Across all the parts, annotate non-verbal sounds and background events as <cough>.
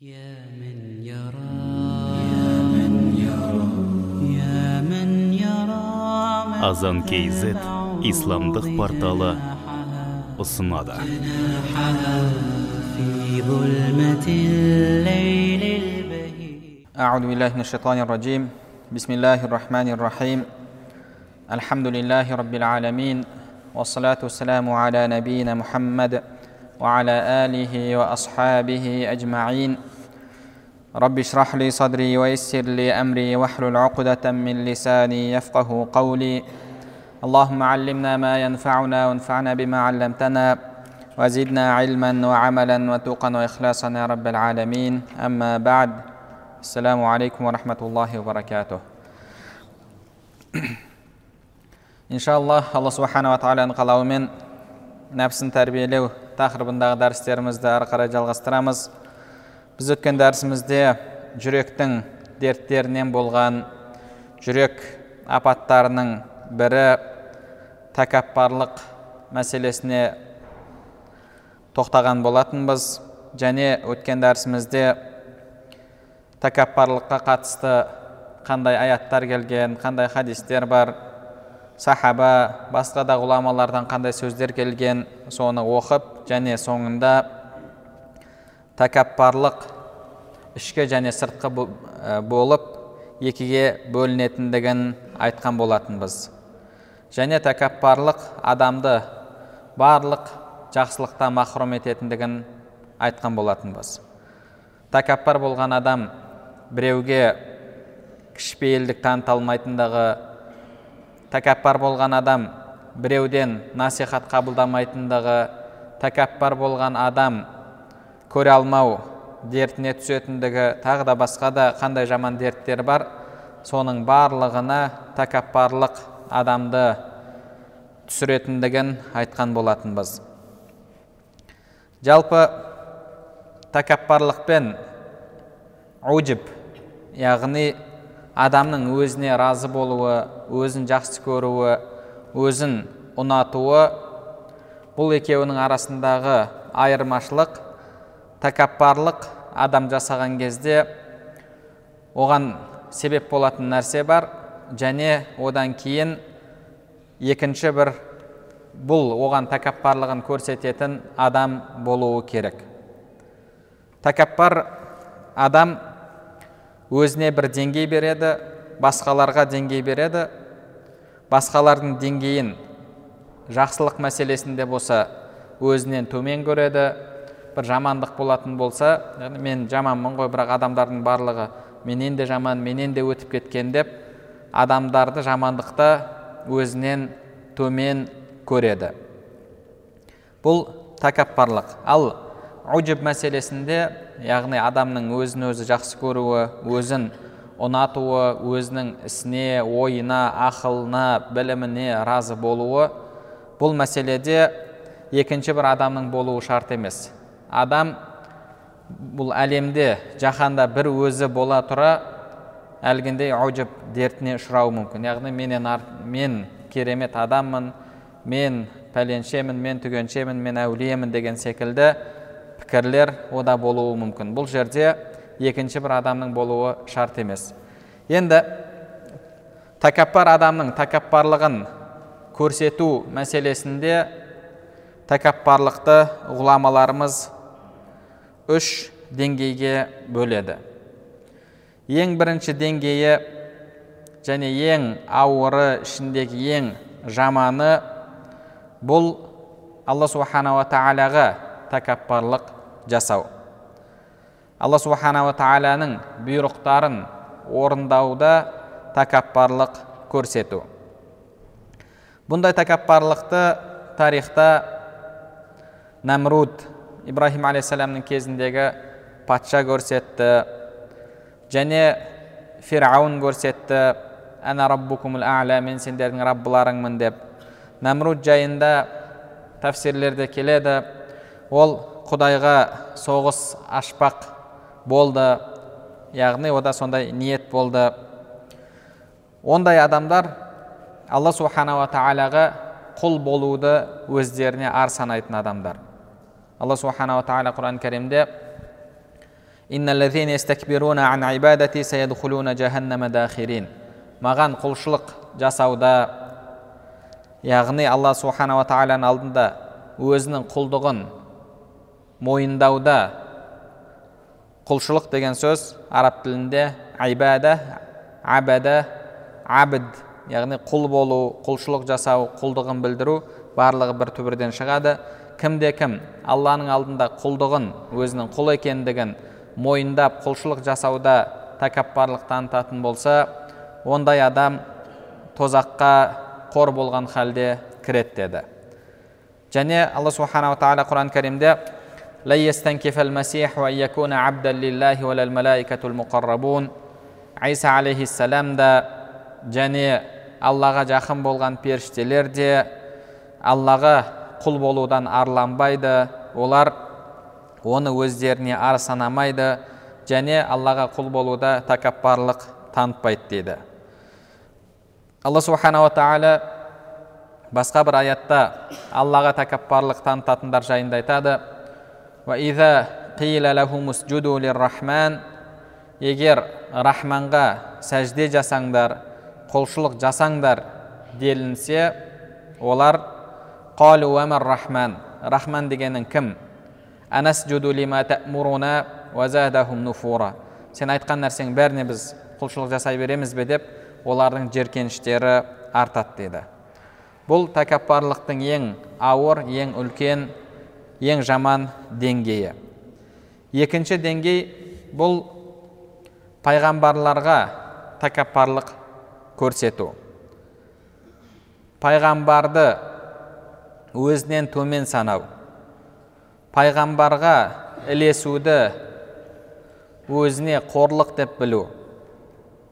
يا من يرى يا من يرى يا من يرى азан kz исламдық порталы ұсынады في ظلمة الليل البهيج أعوذ بالله من الشيطان الرجيم بسم الله الرحمن الرحيم الحمد لله رب العالمين والصلاة والسلام على نبينا محمد وعلى آله وأصحابه أجمعين. رب اشرح لي صدري ويسر لي أمري واحلل عقدة من لساني يفقه قولي. اللهم علمنا ما ينفعنا وانفعنا بما علمتنا وزدنا علما وعملا وتوقا وإخلاصا يا رب العالمين. أما بعد السلام عليكم ورحمة الله وبركاته. إن شاء الله الله سبحانه وتعالى قلومن нәпсін тәрбиелеу тақырыбындағы дәрістерімізді ары қарай жалғастырамыз. Біз өткен дәрісімізде жүректің дерттерінен болған жүрек апаттарының бірі тәкаппарлық мәселесіне тоқтаған болатынбыз. Және өткен дәрісімізде тәкаппарлыққа қатысты қандай аяттар келген қандай хадистер бар сахаба басқа да ғұламалардан қандай сөздер келген соны оқып және соңында тәкаппарлық ішкі және сыртқы болып екіге бөлінетіндігін айтқан болатынбыз. Және тәкаппарлық адамды барлық жақсылықтан махрұм ететіндігін айтқан болатынбыз. Тәкаппар болған адам біреуге кішіпейілдік таныта алмайтындығы тәкаппар болған адам біреуден насихат қабылдамайтындығы тәкаппар болған адам көре алмау дертіне түсетіндігі тағы да басқа да қандай жаман дерттер бар соның барлығына тәкаппарлық адамды түсіретіндігін айтқан болатынбыз. Жалпы тәкаппарлықпен уджіб яғни адамның өзіне разы болуы өзін жақсы көруі өзін ұнатуы бұл екеуінің арасындағы айырмашылық тәкаппарлық адам жасаған кезде оған себеп болатын нәрсе бар. Және одан кейін екінші бір бұл оған тәкаппарлығын көрсететін адам болуы керек. Тәкаппар адам өзіне бір деңгей береді басқаларға деңгей береді. Басқалардың деңгейін жақсылық мәселесінде болса өзінен төмен көреді. Бір жамандық болатын болса мен жаманмын ғой бірақ адамдардың барлығы менен де жаман менен де өтіп кеткен деп адамдарды жамандықта өзінен төмен көреді. Бұл тәкаппарлық. Ал уджіб мәселесінде яғни адамның өзін өзі жақсы көруі өзін ұнатуы өзінің ісіне ойына ақылына біліміне разы болуы бұл мәселеде екінші бір адамның болуы шарт емес. Адам бұл әлемде жаһанда бір өзі бола тұра әлгіндей аужіб дертіне ұшырауы мүмкін. Яғни менен мен керемет адаммын мен пәленшемін мен түгеншемін мен әулиемін деген секілді пікірлер ода болуы мүмкін. Бұл жерде екінші бір адамның болуы шарт емес. Енді тәкаппар адамның тәкаппарлығын көрсету мәселесінде тәкаппарлықты ғұламаларымыз үш деңгейге бөледі. Ең бірінші деңгейі және ең ауыры ішіндегі ең жаманы бұл алла субханала тағалаға тәкаппарлық жасау. Алла субханала тағаланың бұйрықтарын орындауда тәкаппарлық көрсету. Бұндай тәкаппарлықты тарихта нәмруд ибраһим алейхисаламның кезіндегі патша көрсетті және фирауын көрсетті. Әна раббукумул әәлә мен сендердің раббыларыңмын деп. Нәмруд жайында тәфсирлерде келеді. Ол құдайға соғыс ашпақ болды. Яғни ода сондай ниет болды. Ондай адамдар алла субханала тағалаға құл болуды өздеріне ар санайтын адамдар. Алла субханала тағала құран кәрімде маған құлшылық жасауда яғни алла субханала тағаланың алдында өзінің құлдығын мойындауда. Құлшылық деген сөз араб тілінде айбада абада абд яғни құл болу құлшылық жасау құлдығын білдіру барлығы бір түбірден шығады. Кімде кім алланың алдында құлдығын өзінің құл екендігін мойындап құлшылық жасауда тәкаппарлық танытатын болса ондай адам тозаққа қор болған халде кіреді деді. Және алла субханала тағала құран кәрімде айса алейхиссалам да және аллаға жақын болған періштелер де аллаға құл болудан арланбайды. Олар оны өздеріне ар санамайды және аллаға құл болуда тәкаппарлық танытпайды дейді. Алла субханала тағала басқа бір аятта аллаға тәкаппарлық танытатындар жайында айтады. Егер рахманға сәжде жасаңдар құлшылық жасаңдар делінсе олар қалу рахман рахман дегенің кім сен айтқан нәрсенің бәріне біз құлшылық жасай береміз бе деп олардың жеркеніштері артады деді бұл тәкаппарлықтың ең ауыр ең үлкен ең жаман деңгейі. Екінші деңгей бұл пайғамбарларға тәкаппарлық көрсету. Пайғамбарды өзінен төмен санау. Пайғамбарға ілесуді өзіне қорлық деп білу.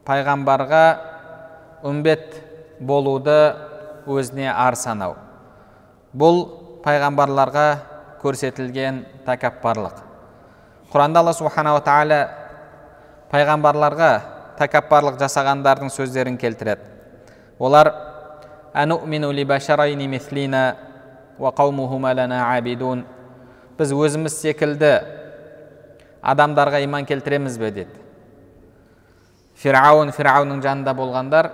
Пайғамбарға үмбет болуды өзіне ар санау. Бұл пайғамбарларға көрсетілген тәкаппарлық құранда алла субханала тағала пайғамбарларға тәкаппарлық жасағандардың сөздерін келтіреді олар біз өзіміз секілді адамдарға иман келтіреміз бе деді фирауын фирауынның жанында болғандар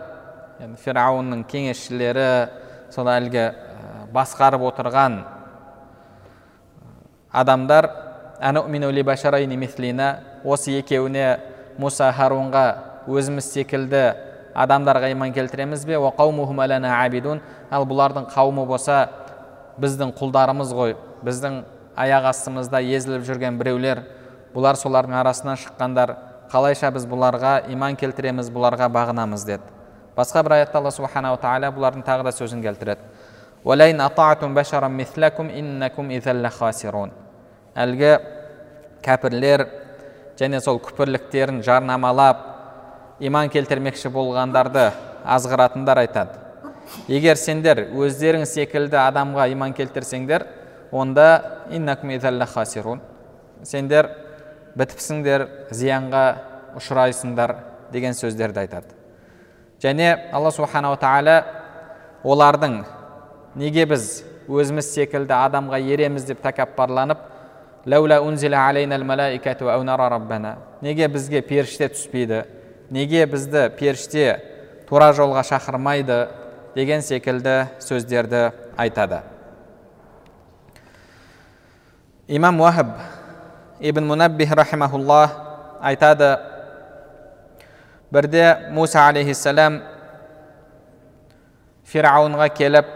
фирауынның кеңесшілері сол әлгі басқарып отырған адамдар осы екеуіне мұса харунға өзіміз секілді адамдарға иман келтіреміз бе? Ал бұлардың қауымы болса біздің құлдарымыз ғой. Біздің аяқ астымызда езіліп жүрген біреулер бұлар солардың арасынан шыққандар. Қалайша біз бұларға иман келтіреміз бұларға бағынамыз деді. Басқа бір аятта алла субханала тағала бұлардың тағы да сөзін келтіреді. Әлгі кәпірлер және сол күпірліктерін жарнамалап иман келтірмекші болғандарды азғыратындар айтады. Егер сендер өздерің секілді адамға иман келтірсеңдер онда сендер бітіпсіңдер зиянға ұшырайсыңдар деген сөздерді айтады. Және алла субханала тағала олардың неге біз өзіміз секілді адамға ереміз деп тәкаппарланып неге бізге періште түспейді неге бізді періште тура жолға шақырмайды деген секілді сөздерді айтады имам уахаб ибн мунаббих рахимахулла айтады бірде муса алейхиссалам фирауынға келіп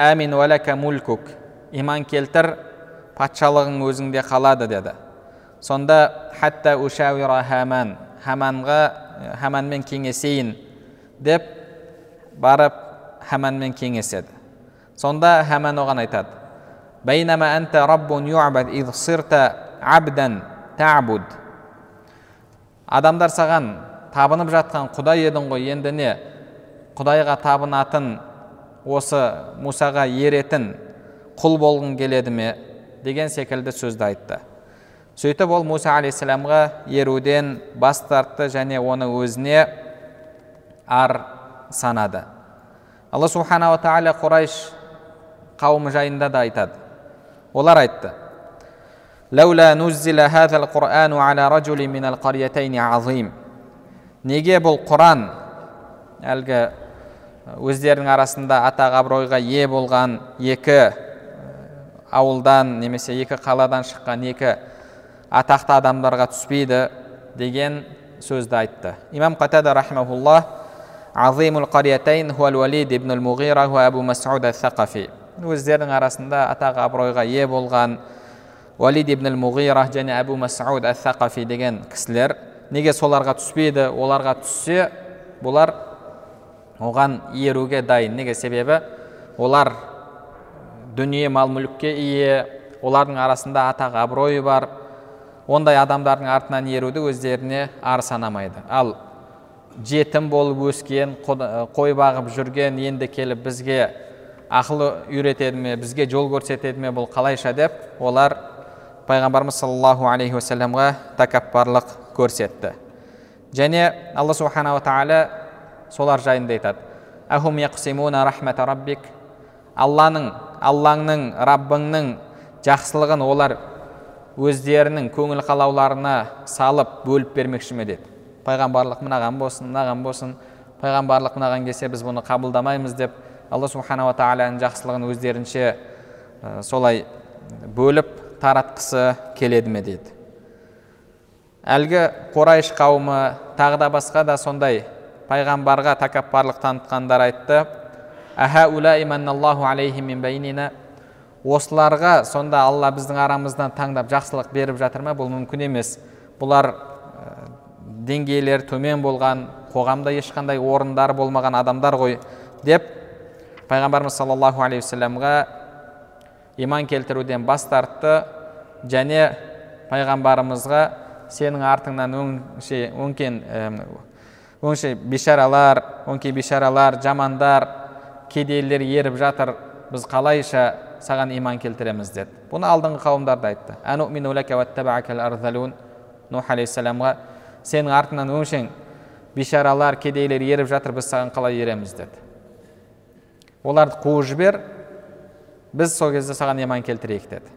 әмин уәләка мулкук иман келтір патшалығың өзіңде қалады деді. Сонда хәтта ушауира хаман хаманға хаманмен кеңесейін деп барып хаманмен кеңеседі сонда хаман оған айтады. Абдан табуд адамдар саған табынып жатқан құдай едің ғой енді не? Құдайға табынатын осы мусаға еретін құл болғың келеді ме? деген секілді сөзді айтты сөйтіп ол муса алейхисаламға еруден бас тартты және оны өзіне ар санады алла субханала тағала құрайш қауымы жайында да айтады олар айтты لولا نزل هذا القرآن على رجل من القريتين عظيم неге бұл құран әлгі өздерінің арасында атақ абыройға ие болған екі ауылдан немесе екі қаладан шыққан екі атақты адамдарға түспейді деген сөзді айтты. Имам қатада рахимахуллах азимул қариятайн хуал валид ибн муғира абу сақафи өздерінің арасында атақ абыройға ие болған уалид ибн муғира және әбу масуд әс сақафи деген кісілер неге соларға түспейді оларға түссе бұлар оған еруге дайын. Неге? Себебі олар дүние мал мүлікке ие олардың арасында атақ абыройы бар. Ондай адамдардың артынан еруді өздеріне ар санамайды ал жетім болып өскен қой бағып жүрген енді келіп бізге ақыл үйретеді ме бізге жол көрсетеді ме бұл қалайша деп олар пайғамбарымыз саллаллаху алейхи уассаламға тәкаппарлық көрсетті. Және алла субханала тағала солар жайында айтады. Алланың аллаңның раббыңның жақсылығын олар өздерінің көңіл қалауларына салып бөліп бермекші ме деді. Пайғамбарлық мынаған болсын мынаған болсын пайғамбарлық мынаған келсе біз бұны қабылдамаймыз деп алла субханала тағаланың жақсылығын өздерінше ә, солай бөліп таратқысы келеді ме дейді әлгі қорайш қауымы тағы да басқа да сондай пайғамбарға тәкаппарлық танытқандар айтты. Осыларға сонда алла біздің арамыздан таңдап жақсылық беріп жатыр ма бұл мүмкін емес бұлар деңгейлері төмен болған қоғамда ешқандай орындары болмаған адамдар ғой деп пайғамбарымыз саллаллаху алейхи уассаламға иман келтіруден бас тартты және пайғамбарымызға сенің артыңнан өңше өңкен өңше бишаралар өңкей бишаралар жамандар кедейлер еріп жатыр біз қалайша саған иман келтіреміз деді. Бұны алдыңғы қауымдар да айтты. Нух алейхисаламға сенің артыңнан өңшең бишаралар кедейлер еріп жатыр біз саған қалай ереміз? деді. Оларды қуып жібер біз сол кезде саған иман келтірейік деді.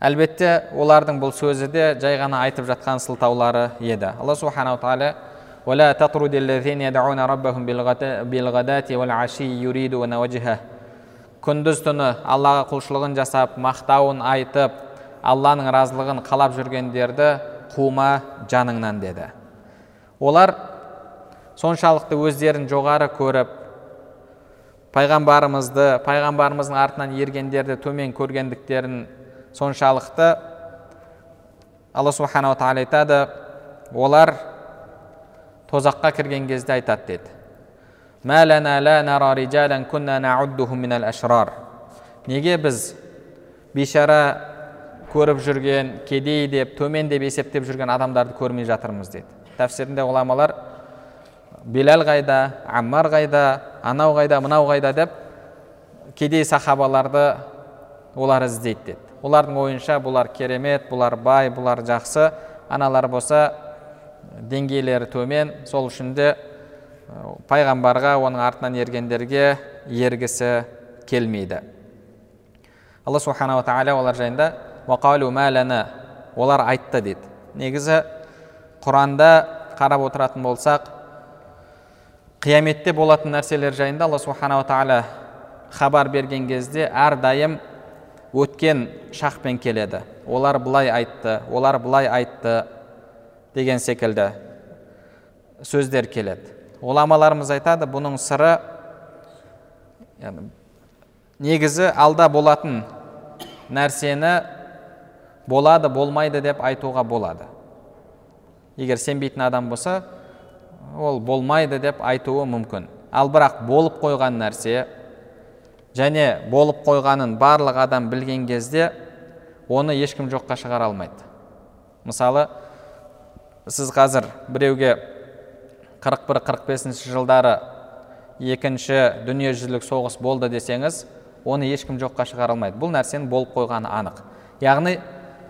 Әлбетте олардың бұл сөзі де жай ғана айтып жатқан сылтаулары еді. Алла субханала тағала ولا تطرد الذين يدعون ربهم بالغداة والعشي يريدون وجهه күндіз түні аллаға құлшылығын жасап мақтауын айтып алланың разылығын қалап жүргендерді қума жаныңнан деді олар соншалықты өздерін жоғары көріп пайғамбарымызды пайғамбарымыздың артынан ергендерді төмен көргендіктерін соншалықты алла субханала тағала айтады олар тозаққа кірген кезде айтады деді. Неге біз бейшара көріп жүрген кедей деп төмен деп есептеп жүрген адамдарды көрмей жатырмыз деді тәпсірінде ғұламалар билал қайда аммар қайда анау қайда мынау қайда деп кедей сахабаларды олар іздейді деді. Олардың ойынша бұлар керемет бұлар бай бұлар жақсы аналар болса деңгейлері төмен. Сол үшін де пайғамбарға оның артынан ергендерге ергісі келмейді. Алла субханала тағала олар жайында олар айтты дейді. Негізі құранда қарап отыратын болсақ қияметте болатын нәрселер жайында алла субханала тағала хабар берген кезде әрдайым өткен шақпен келеді. Олар былай айтты олар былай айтты деген секілді сөздер келеді. Ғұламаларымыз айтады бұның сыры негізі алда болатын нәрсені болады болмайды деп айтуға болады. Егер сенбейтін адам болса ол болмайды деп айтуы мүмкін. Ал бірақ болып қойған нәрсе және болып қойғанын барлық адам білген кезде оны ешкім жоққа шығара алмайды. Мысалы сіз қазір біреуге 41-45 жылдары екінші дүниежүзілік соғыс болды десеңіз оны ешкім жоққа шығара алмайды. Бұл нәрсенің болып қойғаны анық. Яғни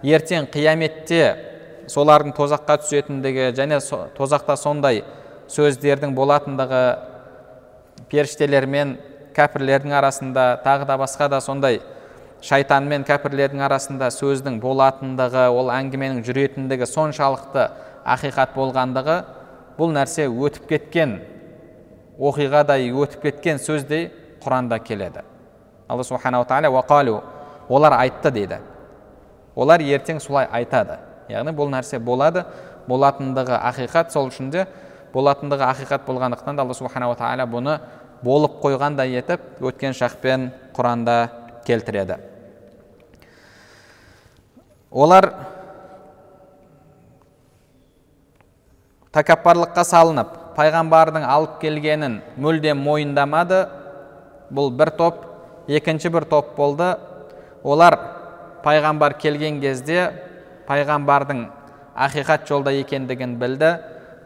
ертең қияметте солардың тозаққа түсетіндігі және тозақта сондай сөздердің болатындығы періштелер мен кәпірлердің арасында тағы да басқа да сондай шайтан мен кәпірлердің арасында сөздің болатындығы ол әңгіменің жүретіндігі соншалықты ақиқат болғандығы бұл нәрсе өтіп кеткен оқиғадай өтіп кеткен сөздей құранда келеді. Алла субханала тағала олар айтты дейді. Олар ертең солай айтады. Яғни бұл нәрсе болады болатындығы ақиқат сол үшін де болатындығы ақиқат болғандықтан да алла субханала тағала бұны болып қойғандай етіп өткен шақпен құранда келтіреді. Олар тәкаппарлыққа салынып пайғамбардың алып келгенін мүлдем мойындамады. Бұл бір топ екінші бір топ болды. Олар пайғамбар келген кезде пайғамбардың ақиқат жолда екендігін білді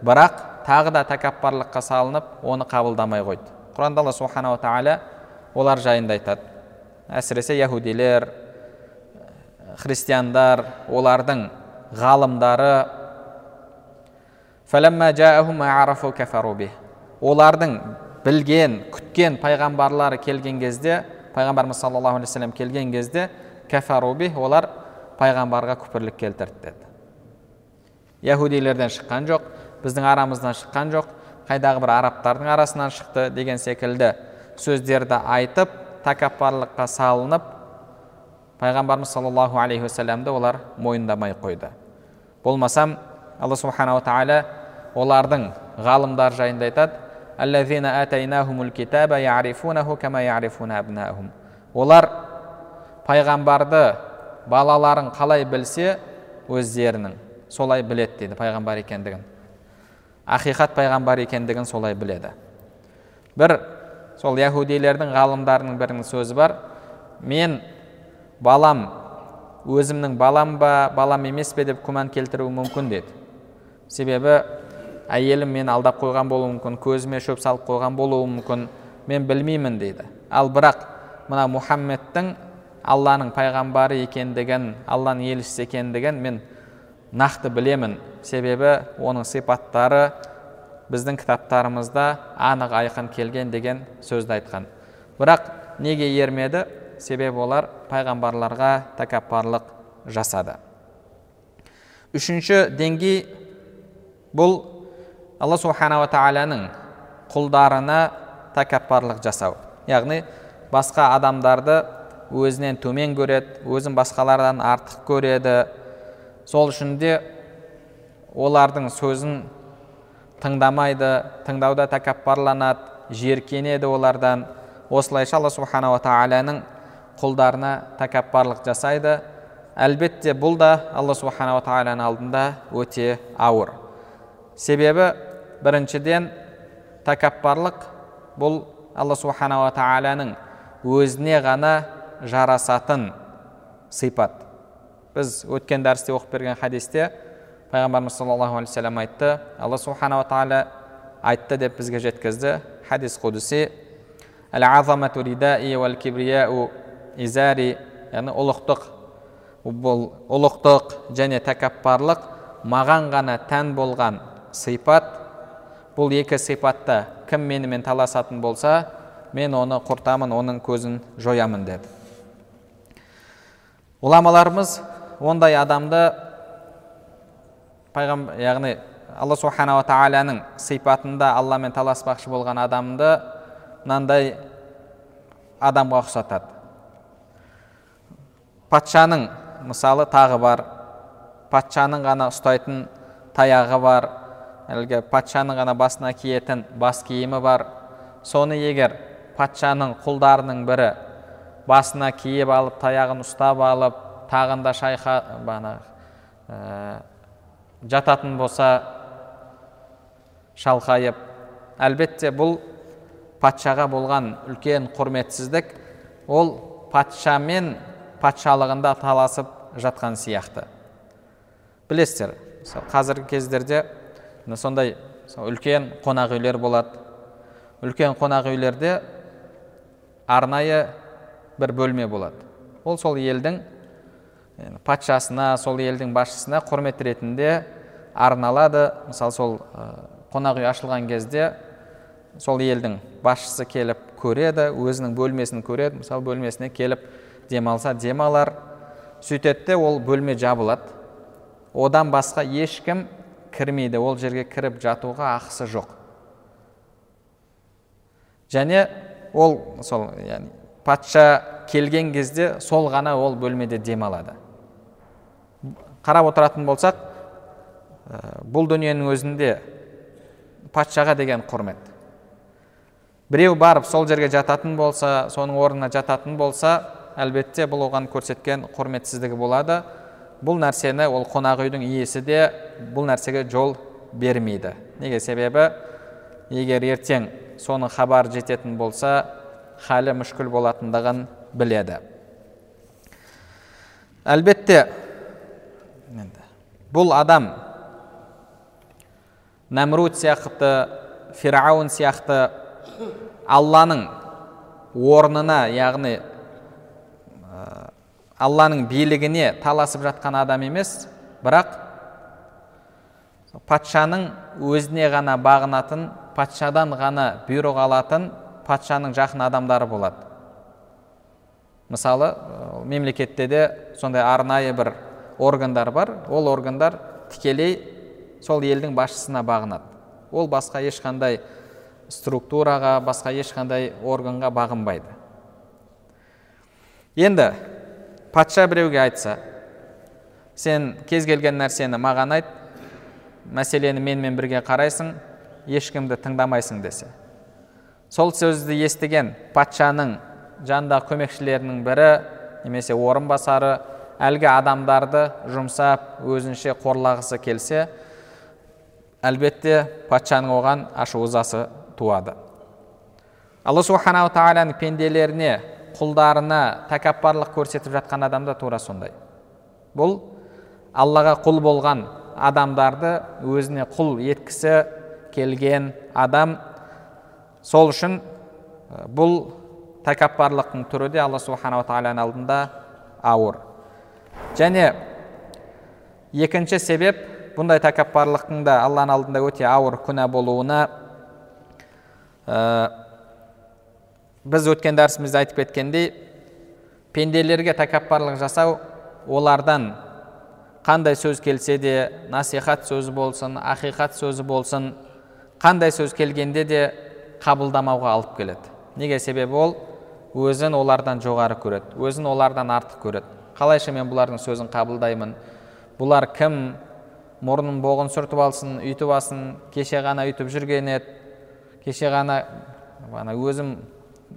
бірақ тағы да тәкаппарлыққа салынып оны қабылдамай қойды. Құранда алла субханала тағала олар жайында айтады. Әсіресе яхудилер христиандар олардың ғалымдары олардың білген күткен пайғамбарлары келген кезде пайғамбарымыз саллаллаху алейхи вассалам келген кезде кәфаруби олар пайғамбарға күпірлік келтірді деді. Яхудилерден шыққан жоқ біздің арамыздан шыққан жоқ қайдағы бір арабтардың арасынан шықты деген секілді сөздерді айтып тәкаппарлыққа салынып пайғамбарымыз саллаллаху алейхи уассаламды олар мойындамай қойды. Болмасам алла субханала тағала олардың ғалымдар жайында айтады. Олар пайғамбарды балаларын қалай білсе өздерінің солай біледі дейді пайғамбар екендігін. Ақиқат пайғамбар екендігін солай біледі. Бір сол яхудилердің ғалымдарының бірінің сөзі бар. Мен балам өзімнің балам ба балам емес пе? деп күмән келтіруі мүмкін деді. Себебі әйелім мені алдап қойған болуы мүмкін көзіме шөп салып қойған болуы мүмкін мен білмеймін дейді. Ал бірақ мына мұхаммедтің алланың пайғамбары екендігін алланың елшісі екендігін мен нақты білемін. Себебі оның сипаттары біздің кітаптарымызда анық айқын келген деген сөзді айтқан. Бірақ неге ермеді? Себебі олар пайғамбарларға тәкаппарлық жасады. Үшінші деңгей бұл алла субханала тағаланың құлдарына тәкаппарлық жасау. Яғни басқа адамдарды өзінен төмен көреді өзін басқалардан артық көреді. Сол үшін де олардың сөзін тыңдамайды тыңдауда тәкаппарланады жиіркенеді олардан. Осылайша алла субханала тағаланың құлдарына тәкаппарлық жасайды. Әлбетте бұл да алла субханала тағаланың алдында өте ауыр. Себебі біріншіден тәкаппарлық бұл алла субханала тағаланың өзіне ғана жарасатын сипат біз өткен дәрісте оқып берген хадисте пайғамбарымыз саллаллаху алейхи вассалам айтты алла субханала тағала айтты деп бізге жеткізді хадис құдси яғни ұлықтық бұл ұлықтық және тәкаппарлық маған ғана тән болған сипат бұл екі сипатта кім менімен таласатын болса мен оны құртамын оның көзін жоямын деді. Ғұламаларымыз ондай адамды пайғамбар яғни алла субханала тағаланың сипатында алламен таласпақшы болған адамды мынандай адамға ұқсатады. Патшаның мысалы тағы бар. Патшаның ғана ұстайтын таяғы бар. Әлгі патшаның ғана басына киетін бас киімі бар. Соны егер патшаның құлдарының бірі басына киіп алып таяғын ұстап алып тағында шайқа бана ә, жататын болса шалқайып әлбетте бұл патшаға болған үлкен құрметсіздік ол патшамен патшалығында таласып жатқан сияқты. Білесіздер қазіргі кездерде сондай үлкен қонақ үйлер болады. Үлкен қонақ үйлерде арнайы бір бөлме болады. Ол сол елдің патшасына сол елдің басшысына құрмет ретінде арналады. Мысалы сол қонақ үй ашылған кезде сол елдің басшысы келіп көреді өзінің бөлмесін көреді. Мысалы бөлмесіне келіп демалса демалар. Сөйтеді ол бөлме жабылады. Одан басқа ешкім кірмейді ол жерге кіріп жатуға ақысы жоқ. Және ол сол яғни патша келген кезде сол ғана ол бөлмеде демалады қарап отыратын болсақ ә, бұл дүниенің өзінде патшаға деген құрмет. Біреу барып сол жерге жататын болса соның орнына жататын болса әлбетте бұл оған көрсеткен құрметсіздігі болады. Бұл нәрсені ол қонақ үйдің иесі де бұл нәрсеге жол бермейді. Неге себебі? Егер ертең соның хабар жететін болса халі мүшкіл болатындығын біледі. Әлбетте бұл адам нәмруд сияқты фирауын сияқты алланың орнына яғни алланың билігіне таласып жатқан адам емес бірақ патшаның өзіне ғана бағынатын патшадан ғана бұйрық алатын патшаның жақын адамдары болады. Мысалы мемлекетте де сондай арнайы бір органдар бар. Ол органдар тікелей сол елдің басшысына бағынады. Ол басқа ешқандай структураға басқа ешқандай органға бағынбайды. Енді патша біреуге айтса сен кез келген нәрсені маған айт мәселені менімен бірге қарайсың ешкімді тыңдамайсың десе. Сол сөзді естіген патшаның жанындағы көмекшілерінің бірі немесе орынбасары әлгі адамдарды жұмсап өзінше қорлағысы келсе әлбетте патшаның оған ашу ызасы туады. Алла субханала тағаланың пенделеріне құлдарына тәкаппарлық көрсетіп жатқан адам да тура сондай. Бұл аллаға құл болған адамдарды өзіне құл еткісі келген адам. Сол үшін бұл тәкаппарлықтың түрі де алла субханала тағаланың алдында ауыр. Және екінші себеп бұндай тәкаппарлықтың да алланың алдында өте ауыр күнә болуына біз өткен дәрісімізде айтып кеткендей пенделерге тәкаппарлық жасау олардан қандай сөз келсе де насихат сөзі болсын ақиқат сөзі болсын қандай сөз келгенде де қабылдамауға алып келеді. Неге себебі ол өзін олардан жоғары көреді өзін олардан артық көреді. Қалайша мен бұлардың сөзін қабылдаймын? Бұлар кім? Мұрнын боғын сүртіп алсын үйтіп алсын кеше ғана үйтіп жүрген еді кеше ғана ана өзім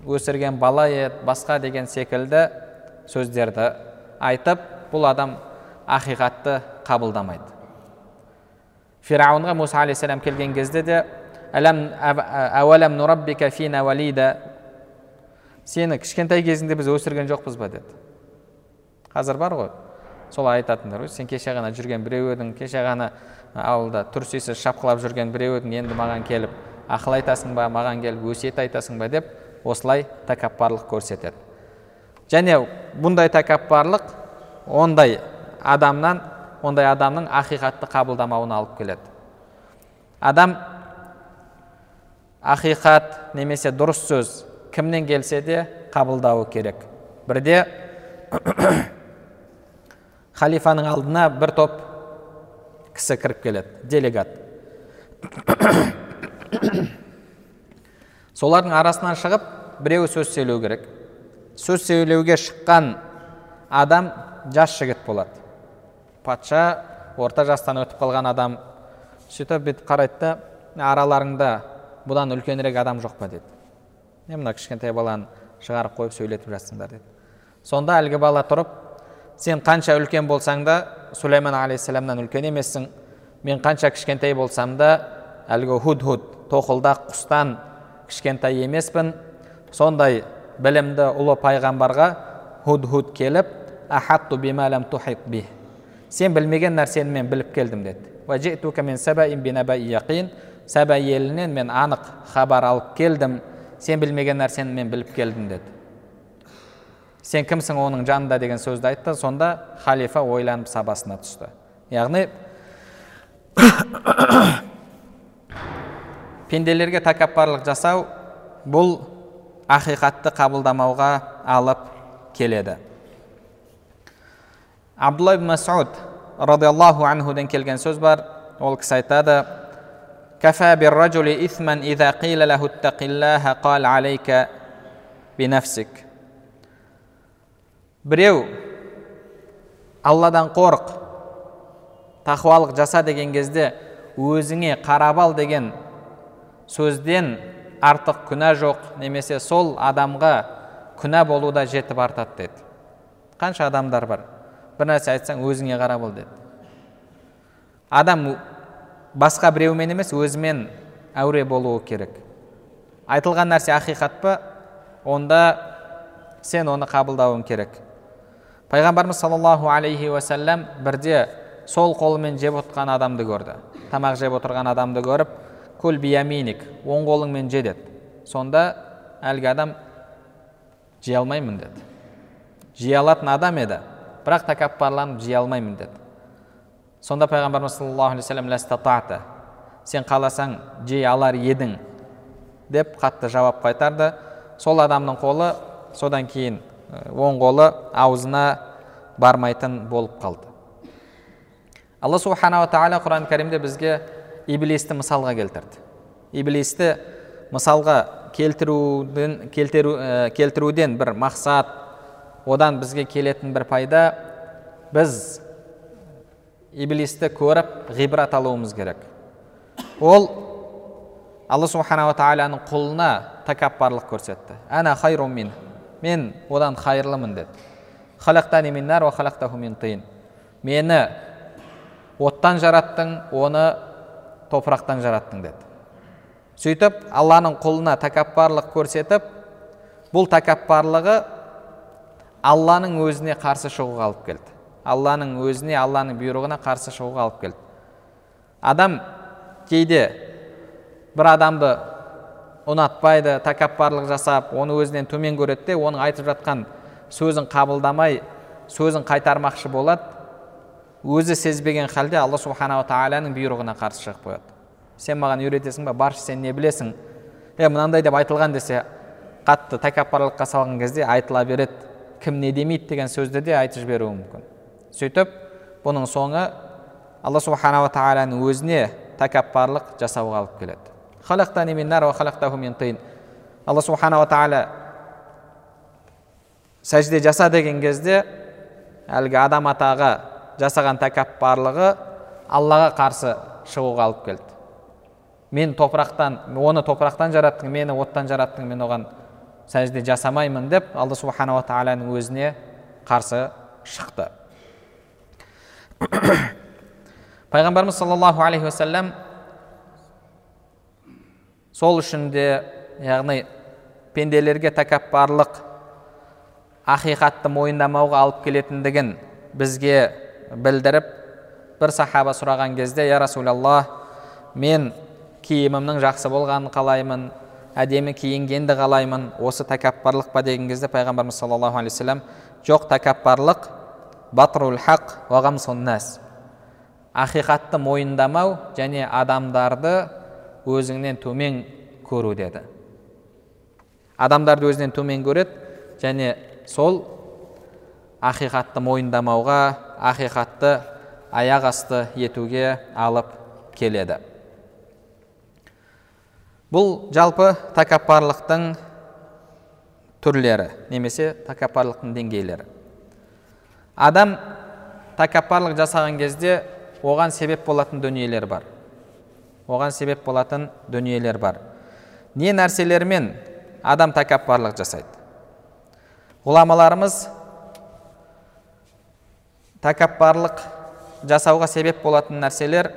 өсірген бала еді басқа деген секілді сөздерді айтып бұл адам ақиқатты қабылдамайды. Фирауынға мұса алейхисалам келген кезде де сені кішкентай кезіңде біз өсірген жоқпыз ба? деді. Қазір бар ғой. Солай айтатындар ғой. Сен кеше ғана жүрген біреу едің кеше ғана ауылда тұрсисіз шапқылап жүрген біреу едің енді маған келіп ақыл айтасың ба маған келіп өсиет айтасың ба? деп осылай тәкаппарлық көрсетеді. Және бұндай тәкаппарлық ондай адамнан ондай адамның ақиқатты қабылдамауына алып келеді. Адам ақиқат немесе дұрыс сөз кімнен келсе де қабылдауы керек. Бірде <coughs> халифаның алдына бір топ кісі кіріп келеді делегат. <coughs> Солардың арасынан шығып біреуі сөз сөйлеу керек. Сөз сөйлеуге шыққан адам жас жігіт болады. Патша орта жастан өтіп қалған адам сөйтіп бүйтіп қарайды да араларыңда бұдан үлкенірек адам жоқ па деді. Не мына кішкентай баланы шығарып қойып сөйлетіп жатсыңдар деді. Сонда әлгі бала тұрып сен қанша үлкен болсаң да сулейман алейхисаламнан үлкен емессің. Мен қанша кішкентай болсам да әлгі худ худ тоқылдақ құстан кішкентай емеспін. Сондай білімді ұлы пайғамбарға худ худ келіп сен білмеген нәрсені мен біліп келдім деді. Сәба елінен мен анық хабар алып келдім. Сен білмеген нәрсені мен біліп келдім деді. Сен кімсің оның жанында? деген сөзді айтты. Сонда халифа ойланып сабасына түсті. Яғни <coughs> пенделерге тәкаппарлық жасау бұл ақиқатты қабылдамауға алып келеді абдулла ибн масуд радиаллаху анхуден келген сөз бар ол кісі айтады كفى بالرجل إثما إذا قيل له اتق الله قال عليك بنفسك біреу алладан қорық тақуалық жаса деген кезде өзіңе қарап ал деген сөзден артық күнә жоқ немесе сол адамға күнә болуда жетіп артады деді. Қанша адамдар бар? Бір нәрсе айтсаң өзіңе қарап ал деді. Адам басқа біреумен емес өзімен әуре болуы керек. Айтылған нәрсе ақиқат па? Онда сен оны қабылдауың керек. Пайғамбарымыз саллаллаху алейхи уасалам бірде сол қолымен жеп отырған адамды көрді. Тамақ жеп отырған адамды көріп кул бияминик оң қолыңмен же деді сонда әлгі адам жей алмаймын деді жей алатын адам еді бірақ тәкаппарланып жей алмаймын деді сонда пайғамбарымыз саллаллаху алейхи вассалам сен қаласаң жей алар едің деп қатты жауап қайтарды сол адамның қолы содан кейін оң қолы аузына бармайтын болып қалды алла субханала тағала құран кәрімде бізге иблисті мысалға келтірді. Иблисті мысалға келтіруден, келтіру, ә, келтіруден бір мақсат одан бізге келетін бір пайда біз иблисті көріп ғибрат алуымыз керек. Ол алла субханала тағаланың құлына тәкаппарлық көрсетті. Әна хайрумин мен одан хайырлымын деді. Мені оттан жараттың оны топырақтан жараттың деді. Сөйтіп алланың құлына тәкаппарлық көрсетіп бұл тәкаппарлығы алланың өзіне қарсы шығуға алып келді. Алланың өзіне алланың бұйрығына қарсы шығуға алып келді. Адам кейде бір адамды ұнатпайды тәкаппарлық жасап оны өзінен төмен көреді де оның айтып жатқан сөзін қабылдамай сөзін қайтармақшы болады. Өзі сезбеген халде алла субханала тағаланың бұйрығына қарсы шығып қояды. Сен маған үйретесің ба? Баршы сен не білесің? Е мынандай деп айтылған десе қатты тәкаппарлыққа салған кезде айтыла береді. Кім не демейді деген сөзді де айтып жіберуі мүмкін. Сөйтіп бұның соңы алла субханала тағаланың өзіне тәкаппарлық жасауға алып келеді. Алла субханала тағала сәжде жаса деген кезде әлгі адам атаға жасаған тәкаппарлығы аллаға қарсы шығуға алып келді. Мен топырақтан оны топырақтан жараттың мені оттан жараттың мен оған сәжде жасамаймын деп алла субханала тағаланың өзіне қарсы шықты. <coughs> Пайғамбарымыз саллаллаху алейхи уассалам сол үшін де яғни пенделерге тәкаппарлық ақиқатты мойындамауға алып келетіндігін бізге білдіріп бір сахаба сұраған кезде я расулаллах мен киімімнің жақсы болғанын қалаймын әдемі киінгенді қалаймын осы тәкаппарлық па? деген кезде пайғамбарымыз саллаллаху алейхи вассалам жоқ тәкаппарлық батрул хақ нас ақиқатты мойындамау және адамдарды өзіңнен төмен көру деді. Адамдарды өзінен төмен көреді және сол ақиқатты мойындамауға ақиқатты аяқ асты етуге алып келеді. Бұл жалпы тәкаппарлықтың түрлері немесе тәкаппарлықтың деңгейлері. Адам тәкаппарлық жасаған кезде оған себеп болатын дүниелер бар. Оған себеп болатын дүниелер бар. Не нәрселермен адам тәкаппарлық жасайды? Ғұламаларымыз тәкаппарлық жасауға себеп болатын нәрселер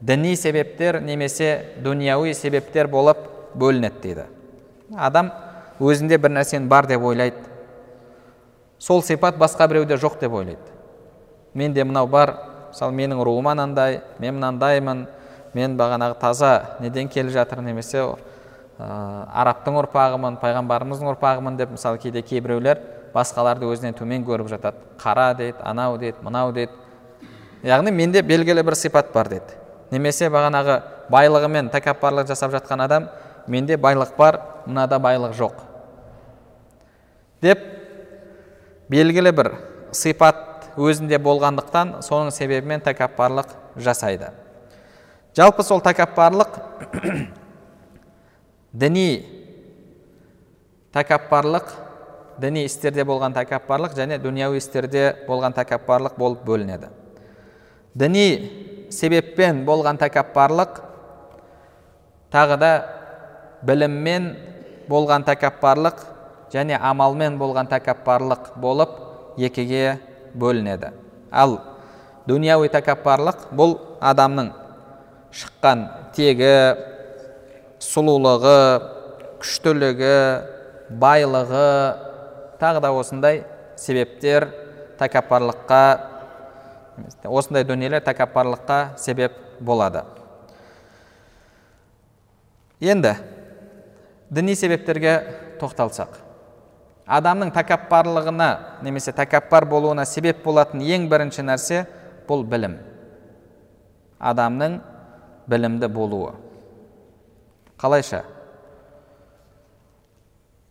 діни себептер немесе дүнияуи себептер болып бөлінеді дейді. Адам өзінде бір нәрсені бар деп ойлайды. Сол сипат басқа біреуде жоқ деп ойлайды. Менде мынау бар мысалы менің руым анандай мен мынандаймын мен бағанағы таза неден келе жатыр немесе ә, арабтың ұрпағымын пайғамбарымыздың ұрпағымын деп мысалы кейде кейбіреулер басқаларды өзінен төмен көріп жатады. Қара дейді анау дейді мынау дейді яғни менде белгілі бір сипат бар дейді немесе бағанағы байлығымен тәкаппарлық жасап жатқан адам менде байлық бар мынада байлық жоқ. Деп белгілі бір сипат өзінде болғандықтан соның себебімен тәкаппарлық жасайды. Жалпы сол тәкаппарлық <coughs> діни тәкаппарлық діни істерде болған тәкаппарлық және дүнияуи істерде болған тәкаппарлық болып бөлінеді. Діни себеппен болған тәкаппарлық тағы да біліммен болған тәкаппарлық және амалмен болған тәкаппарлық болып екіге бөлінеді. Ал дүнияуи тәкаппарлық бұл адамның шыққан тегі сұлулығы күштілігі байлығы тағы да осындай себептер тәкаппарлыққа осындай дүниелер тәкаппарлыққа себеп болады. Енді діни себептерге тоқталсақ. Адамның тәкаппарлығына немесе тәкаппар болуына себеп болатын ең бірінші нәрсе бұл білім. Адамның білімді болуы. Қалайша?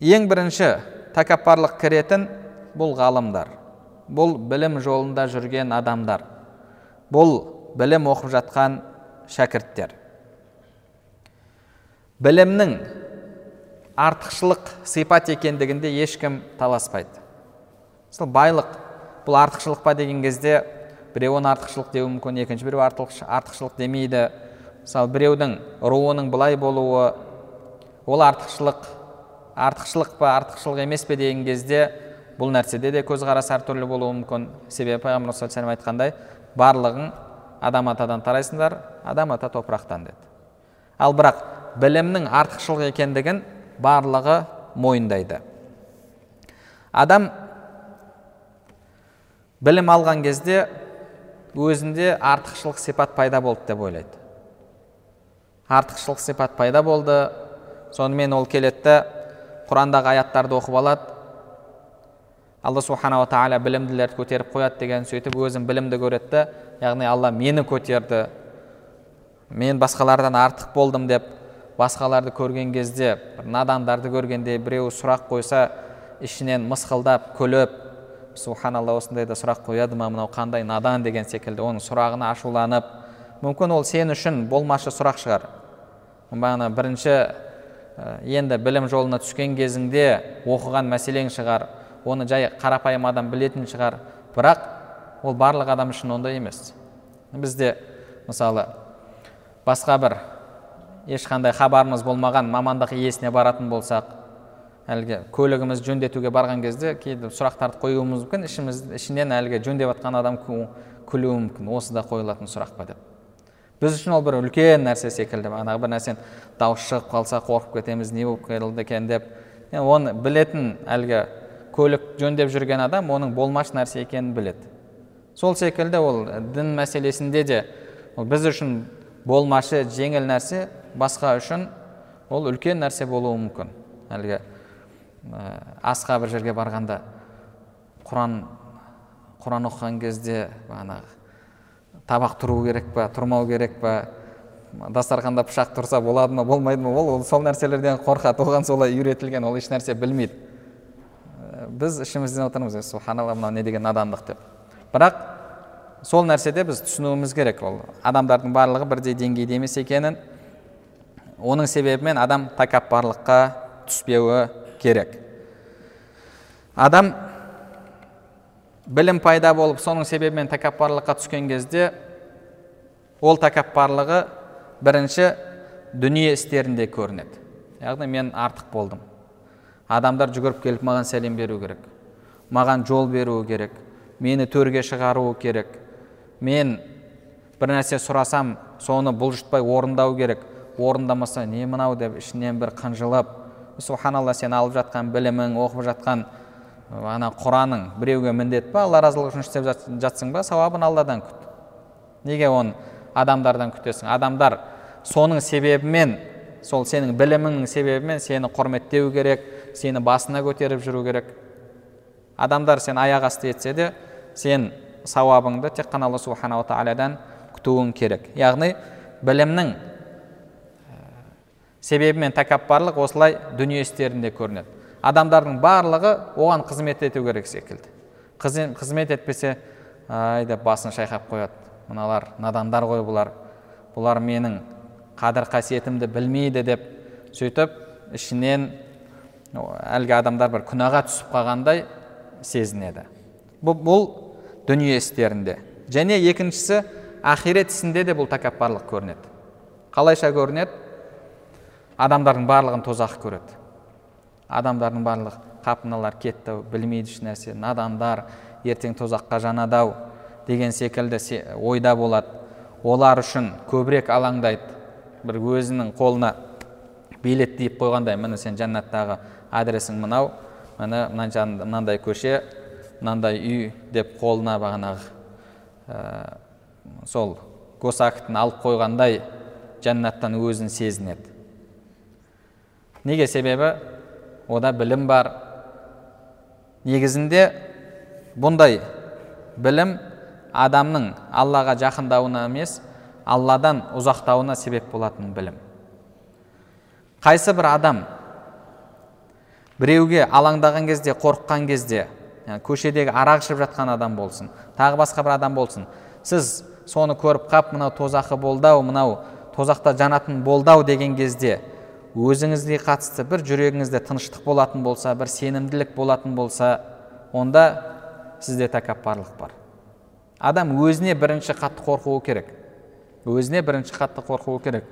Ең бірінші тәкаппарлық кіретін бұл ғалымдар бұл білім жолында жүрген адамдар бұл білім оқып жатқан шәкірттер. Білімнің артықшылық сипат екендігінде ешкім таласпайды. Мысалы байлық бұл артықшылық па деген кезде біреу оны артықшылық деуі мүмкін екінші біреу артықшылық демейді. Мысалы біреудің руының былай болуы ол артықшылық артықшылық па артықшылық емес пе деген кезде бұл нәрседе де көзқарас әртүрлі болуы мүмкін. Себебі пайғамбар саллаллаху айтқандай барлығың адам атадан тарайсыңдар адам ата топырақтан деді. Ал бірақ білімнің артықшылық екендігін барлығы мойындайды. Адам білім алған кезде өзінде артықшылық сипат пайда болды деп ойлайды. Артықшылық сипат пайда болды. Сонымен ол келеді да құрандағы аяттарды оқып алады алла субханала тағала білімділерді көтеріп қояды деген сөйтіп өзін білімді көреді да яғни алла мені көтерді мен басқалардан артық болдым деп басқаларды көрген кезде бір надандарды көргенде біреу сұрақ қойса ішінен мысқылдап күліп субханалла осындайда сұрақ қояды ма мынау қандай надан деген секілді оның сұрағына ашуланып мүмкін ол сен үшін болмашы сұрақ шығар бағана бірінші енді білім жолына түскен кезіңде оқыған мәселең шығар оны жай қарапайым адам білетін шығар. Бірақ ол барлық адам үшін ондай емес. Бізде мысалы басқа бір ешқандай хабарымыз болмаған мамандық иесіне баратын болсақ әлгі көлігімізді жөндетуге барған кезде кейде сұрақтарды қоюымыз мүмкін ішіміз ішінен әлгі жөндеп жатқан адам күлуі мүмкін. Осы да қойылатын сұрақ па деп. Біз үшін ол бір үлкен нәрсе секілді бағанағы бір нәрсен дауыс шығып қалса қорқып кетеміз не болып қалды екен деп. Оны білетін әлгі көлік жөндеп жүрген адам оның болмашы нәрсе екенін біледі. Сол секілді ол дін мәселесінде де ол біз үшін болмашы жеңіл нәрсе басқа үшін ол үлкен нәрсе болуы мүмкін. Әлгі ә, асқа бір жерге барғанда құран құран оқыған кезде бағанағы табақ тұру керек па тұрмау керек па дастарханда пышақ тұрса болады ма болмайды ма? ол, ол сол нәрселерден қорқады. оған солай үйретілген ол ешнәрсе білмейді. Ә, біз ішімізден отырмыз. Субханалла мынау не деген надандық деп. Бірақ сол нәрседе біз түсінуіміз керек. Ол адамдардың барлығы бірдей деңгейде емес екенін. Оның себебімен адам тәкаппарлыққа түспеуі керек. Адам білім пайда болып соның себебімен тәкаппарлыққа түскен кезде ол тәкаппарлығы бірінші дүние істерінде көрінеді. Яғни мен артық болдым. Адамдар жүгіріп келіп маған сәлем беру керек маған жол беруі керек мені төрге шығаруы керек. Мен бір нәрсе сұрасам соны бұлжытпай орындау керек. Орындамаса не мынау деп ішінен бір қынжылып субханалла сен алып жатқан білімің оқып жатқан ана құраның біреуге міндет па алла разылығы үшін істеп жатсың ба? Сауабын алладан күт. Неге оны адамдардан күтесің? Адамдар соның себебімен сол сенің біліміңнің себебімен сені құрметтеу керек сені басына көтеріп жүру керек. Адамдар сен аяқ асты етсе де сен сауабыңды тек қана алла субханала тағаладан күтуің керек. Яғни білімнің себебімен тәкаппарлық осылай дүние істерінде көрінеді. Адамдардың барлығы оған қызмет ету керек секілді. Қызмет етпесе ай деп басын шайқап қояды. Мыналар надандар ғой бұлар. Бұлар менің қадір қасиетімді білмейді деп сөйтіп ішінен әлгі адамдар бір күнәға түсіп қалғандай сезінеді. Бұл, бұл дүние істерінде. Және екіншісі ақирет ісінде де бұл тәкаппарлық көрінеді. Қалайша көрінеді? Адамдардың барлығын тозақ көреді. Адамдардың барлығы қап мыналар кетті білмейді ешнәрсе надандар ертең тозаққа жанады ау деген секілді ойда болады. Олар үшін көбірек алаңдайды. Бір өзінің қолына билет тиіп қойғандай міне сен жәннаттағы адресің мынау міне мынандай көше мынандай үй деп қолына бағанағы ә, сол госактін алып қойғандай жәннаттан өзін сезінеді. Неге себебі? Ода білім бар. Негізінде бұндай білім адамның аллаға жақындауына емес алладан ұзақтауына себеп болатын білім. Қайсы бір адам біреуге алаңдаған кезде қорыққан кезде көшедегі арақ ішіп жатқан адам болсын тағы басқа бір адам болсын сіз соны көріп қап мынау тозақы болды ау мынау тозақта жанатын болды ау деген кезде өзіңізге қатысты бір жүрегіңізде тыныштық болатын болса бір сенімділік болатын болса онда сізде тәкаппарлық бар. Адам өзіне бірінші қатты қорқуы керек. Өзіне бірінші қатты қорқуы керек.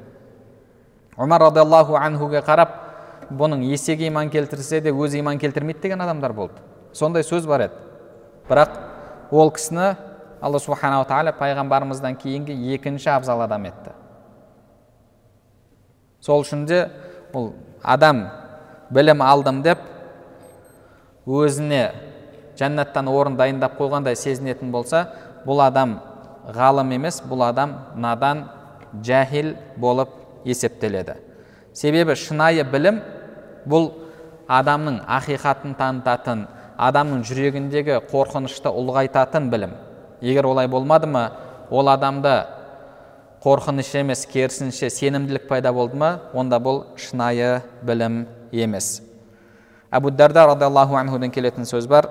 Омар радиаллаху анхуге қарап бұның есеге иман келтірсе де өзі иман келтірмейді деген адамдар болды. Сондай сөз бар еді. Бірақ ол кісіні алла субханала тағала пайғамбарымыздан кейінгі екінші абзал адам етті. Сол үшін де бұл адам білім алдым деп өзіне жәннаттан орын дайындап қойғандай сезінетін болса бұл адам ғалым емес бұл адам надан жәһил болып есептеледі. Себебі шынайы білім бұл адамның ақиқатын танытатын адамның жүрегіндегі қорқынышты ұлғайтатын білім. Егер олай болмады ма ол адамда қорқыныш емес керісінше сенімділік пайда болды ма онда бұл шынайы білім емес. Әбу дарда радиаллаху анхудан келетін сөз бар.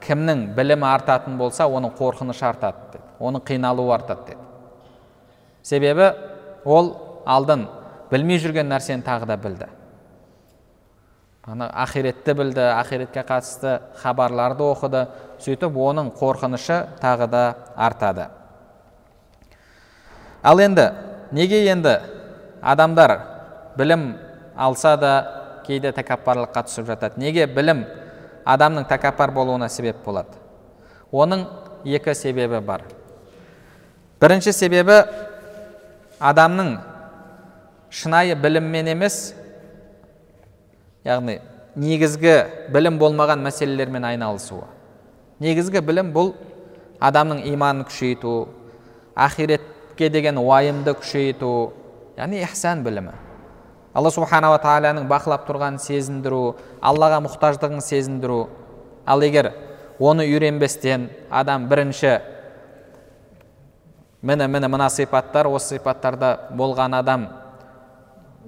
Кімнің білімі артатын болса оның қорқынышы артады деді оның қиналуы артады деді. Себебі ол алдын білмей жүрген нәрсені тағы да білді. Ана ақиретті білді ақиретке қатысты хабарларды оқыды. Сөйтіп оның қорқынышы тағы да артады. Ал енді неге енді адамдар білім алса да кейде тәкаппарлыққа түсіп жатады? Неге білім адамның тәкаппар болуына себеп болады? Оның екі себебі бар. Бірінші себебі адамның шынайы біліммен емес яғни негізгі білім болмаған мәселелермен айналысуы. Негізгі білім бұл адамның иманын күшейту ақиретке деген уайымды күшейту яғни ихсан білімі. Алла субханала тағаланың бақылап тұрғанын сезіндіру аллаға мұқтаждығын сезіндіру. Ал егер оны үйренбестен адам бірінші міне міне мына сипаттар осы сипаттарда болған адам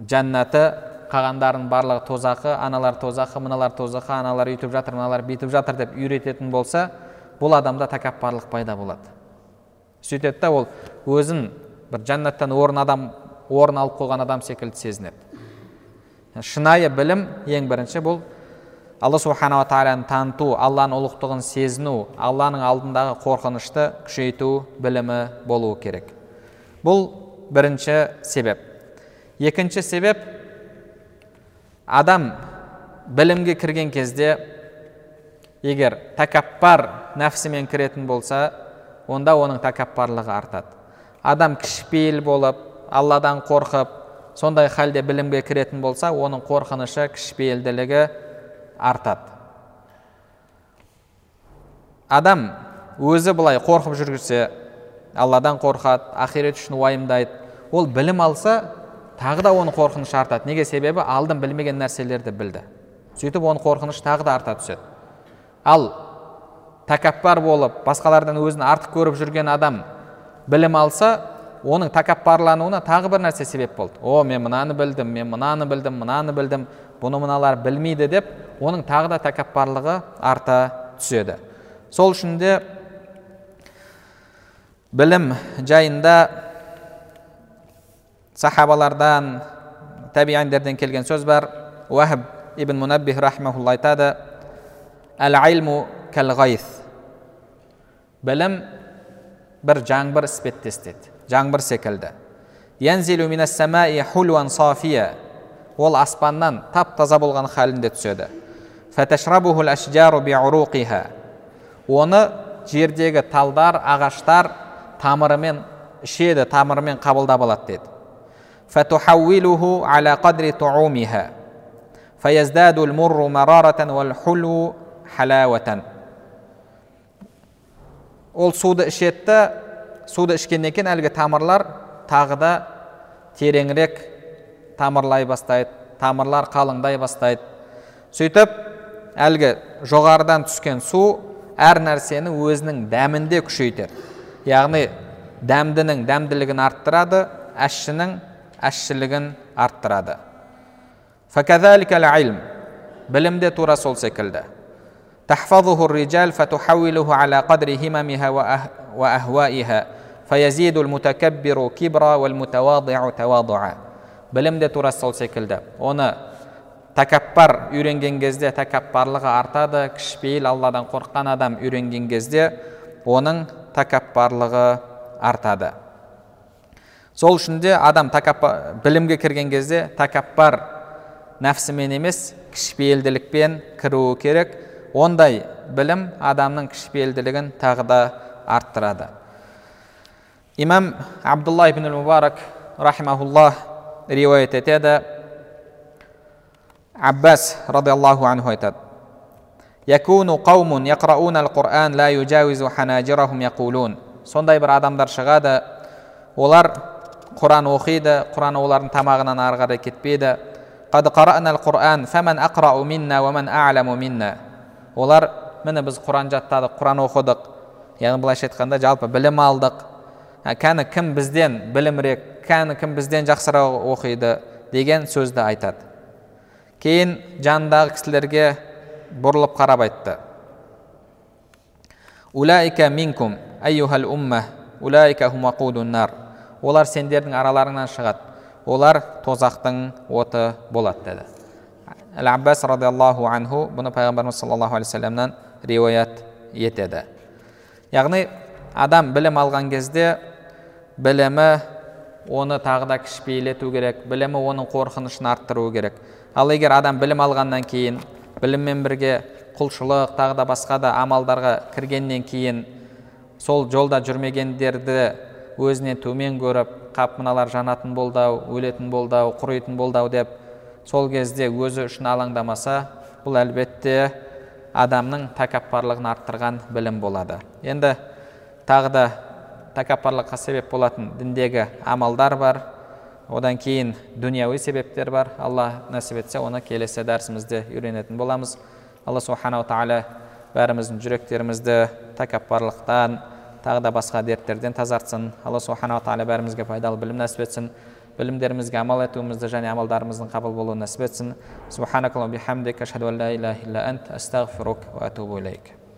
жәннаты қалғандарының барлығы тозақы аналар тозақы мыналар тозақы аналар үйтіп жатыр мыналар бүйтіп жатыр деп үйрететін болса бұл адамда тәкаппарлық пайда болады. Сөйтеді да ол өзін бір жәннаттан орын адам орын алып қойған адам секілді сезінеді. Шынайы білім ең бірінші бұл алла субханала тағаланы таныту алланың ұлықтығын сезіну алланың алдындағы қорқынышты күшейту білімі болуы керек. Бұл бірінші себеп. Екінші себеп адам білімге кірген кезде егер тәкаппар нәпсімен кіретін болса онда оның тәкаппарлығы артады адам кішіпейіл болып алладан қорқып сондай халде білімге кіретін болса оның қорқынышы кішіпейілділігі артады адам өзі былай қорқып жүргізсе алладан қорқады ақирет үшін уайымдайды ол білім алса тағы да оның қорқынышы артады. Неге себебі? Алдын білмеген нәрселерді білді. Сөйтіп оның қорқынышы тағы да арта түседі. Ал тәкаппар болып басқалардан өзін артық көріп жүрген адам білім алса оның тәкаппарлануына тағы бір нәрсе себеп болды. О мен мынаны білдім мен мынаны білдім мынаны білдім бұны мыналар білмейді деп оның тағы да тәкаппарлығы арта түседі. Сол үшін де білім жайында сахабалардан табиандерден келген сөз бар уахб ибн мунаббих рахмаулла айтады әл айлму кәл білім бір жаңбыр іспеттес деді жаңбыр секілді ол аспаннан тап таза болған халінде түседі оны жердегі талдар ағаштар тамырымен ішеді тамырымен қабылдап алады деді ол суды ішеді суды ішкеннен кейін әлгі тамырлар тағы да тереңірек тамырлай бастайды тамырлар қалыңдай бастайды. Сөйтіп әлгі жоғарыдан түскен су әр нәрсені өзінің дәмінде күшейтеді. Яғни дәмдінің дәмділігін арттырады әшшінің әшшілігін арттырады білім де тура сол секілді تحفظه الرجال فتحوله على قدر هممها وأهوائها فيزيد المتكبر كبرا والمتواضع تواضعا білім де тура сол секілді оны тәкаппар үйренген кезде тәкаппарлығы артады кішіпейіл алладан қорыққан адам үйренген кезде оның тәкаппарлығы артады сол үшін де адам тәкаппар, білімге кірген кезде тәкаппар нәпсімен емес кішіпейілділікпен кіруі керек. Ондай білім адамның кішіпейілділігін тағы да арттырады. Имам абдулла ибн мубарак рахимахуллах риуаят етеді. Аббас радиаллаху анху айтады. Сондай бір адамдар шығады. Олар құран оқиды құран олардың тамағынан ары қарай кетпейді олар міне біз құран жаттадық құран оқыдық яғни былайша айтқанда жалпы білім алдық кәні кім бізден білімірек кәні кім бізден жақсырақ оқиды деген сөзді айтады кейін жанындағы кісілерге бұрылып қарап айтты минкум умма олар сендердің араларыңнан шығады. Олар тозақтың оты болады деді. Әл аббас радиаллаху анху бұны пайғамбарымыз саллаллаху алейхи вассаламнан риуаят етеді. Яғни адам білім алған кезде білімі оны тағы да кішіпейілету керек білімі оның қорқынышын арттыру керек. Ал егер адам білім алғаннан кейін біліммен бірге құлшылық тағы да басқа да амалдарға кіргеннен кейін сол жолда жүрмегендерді өзінен төмен көріп қап мыналар жанатын болды ау өлетін болды ау құритын болды ау деп сол кезде өзі үшін алаңдамаса бұл әлбетте адамның тәкаппарлығын арттырған білім болады. Енді тағы да тәкаппарлыққа себеп болатын діндегі амалдар бар. Одан кейін дүнияуи себептер бар. Алла нәсіп етсе оны келесі дәрісімізде үйренетін боламыз. Алла субханала тағала бәріміздің жүректерімізді тәкаппарлықтан тағы да басқа дерттерден тазартсын. Алла субханала тағала бәрімізге пайдалы білім нәсіп етсін. Білімдерімізге амал етуімізді және амалдарымыздың қабыл болуын нәсіп етсін.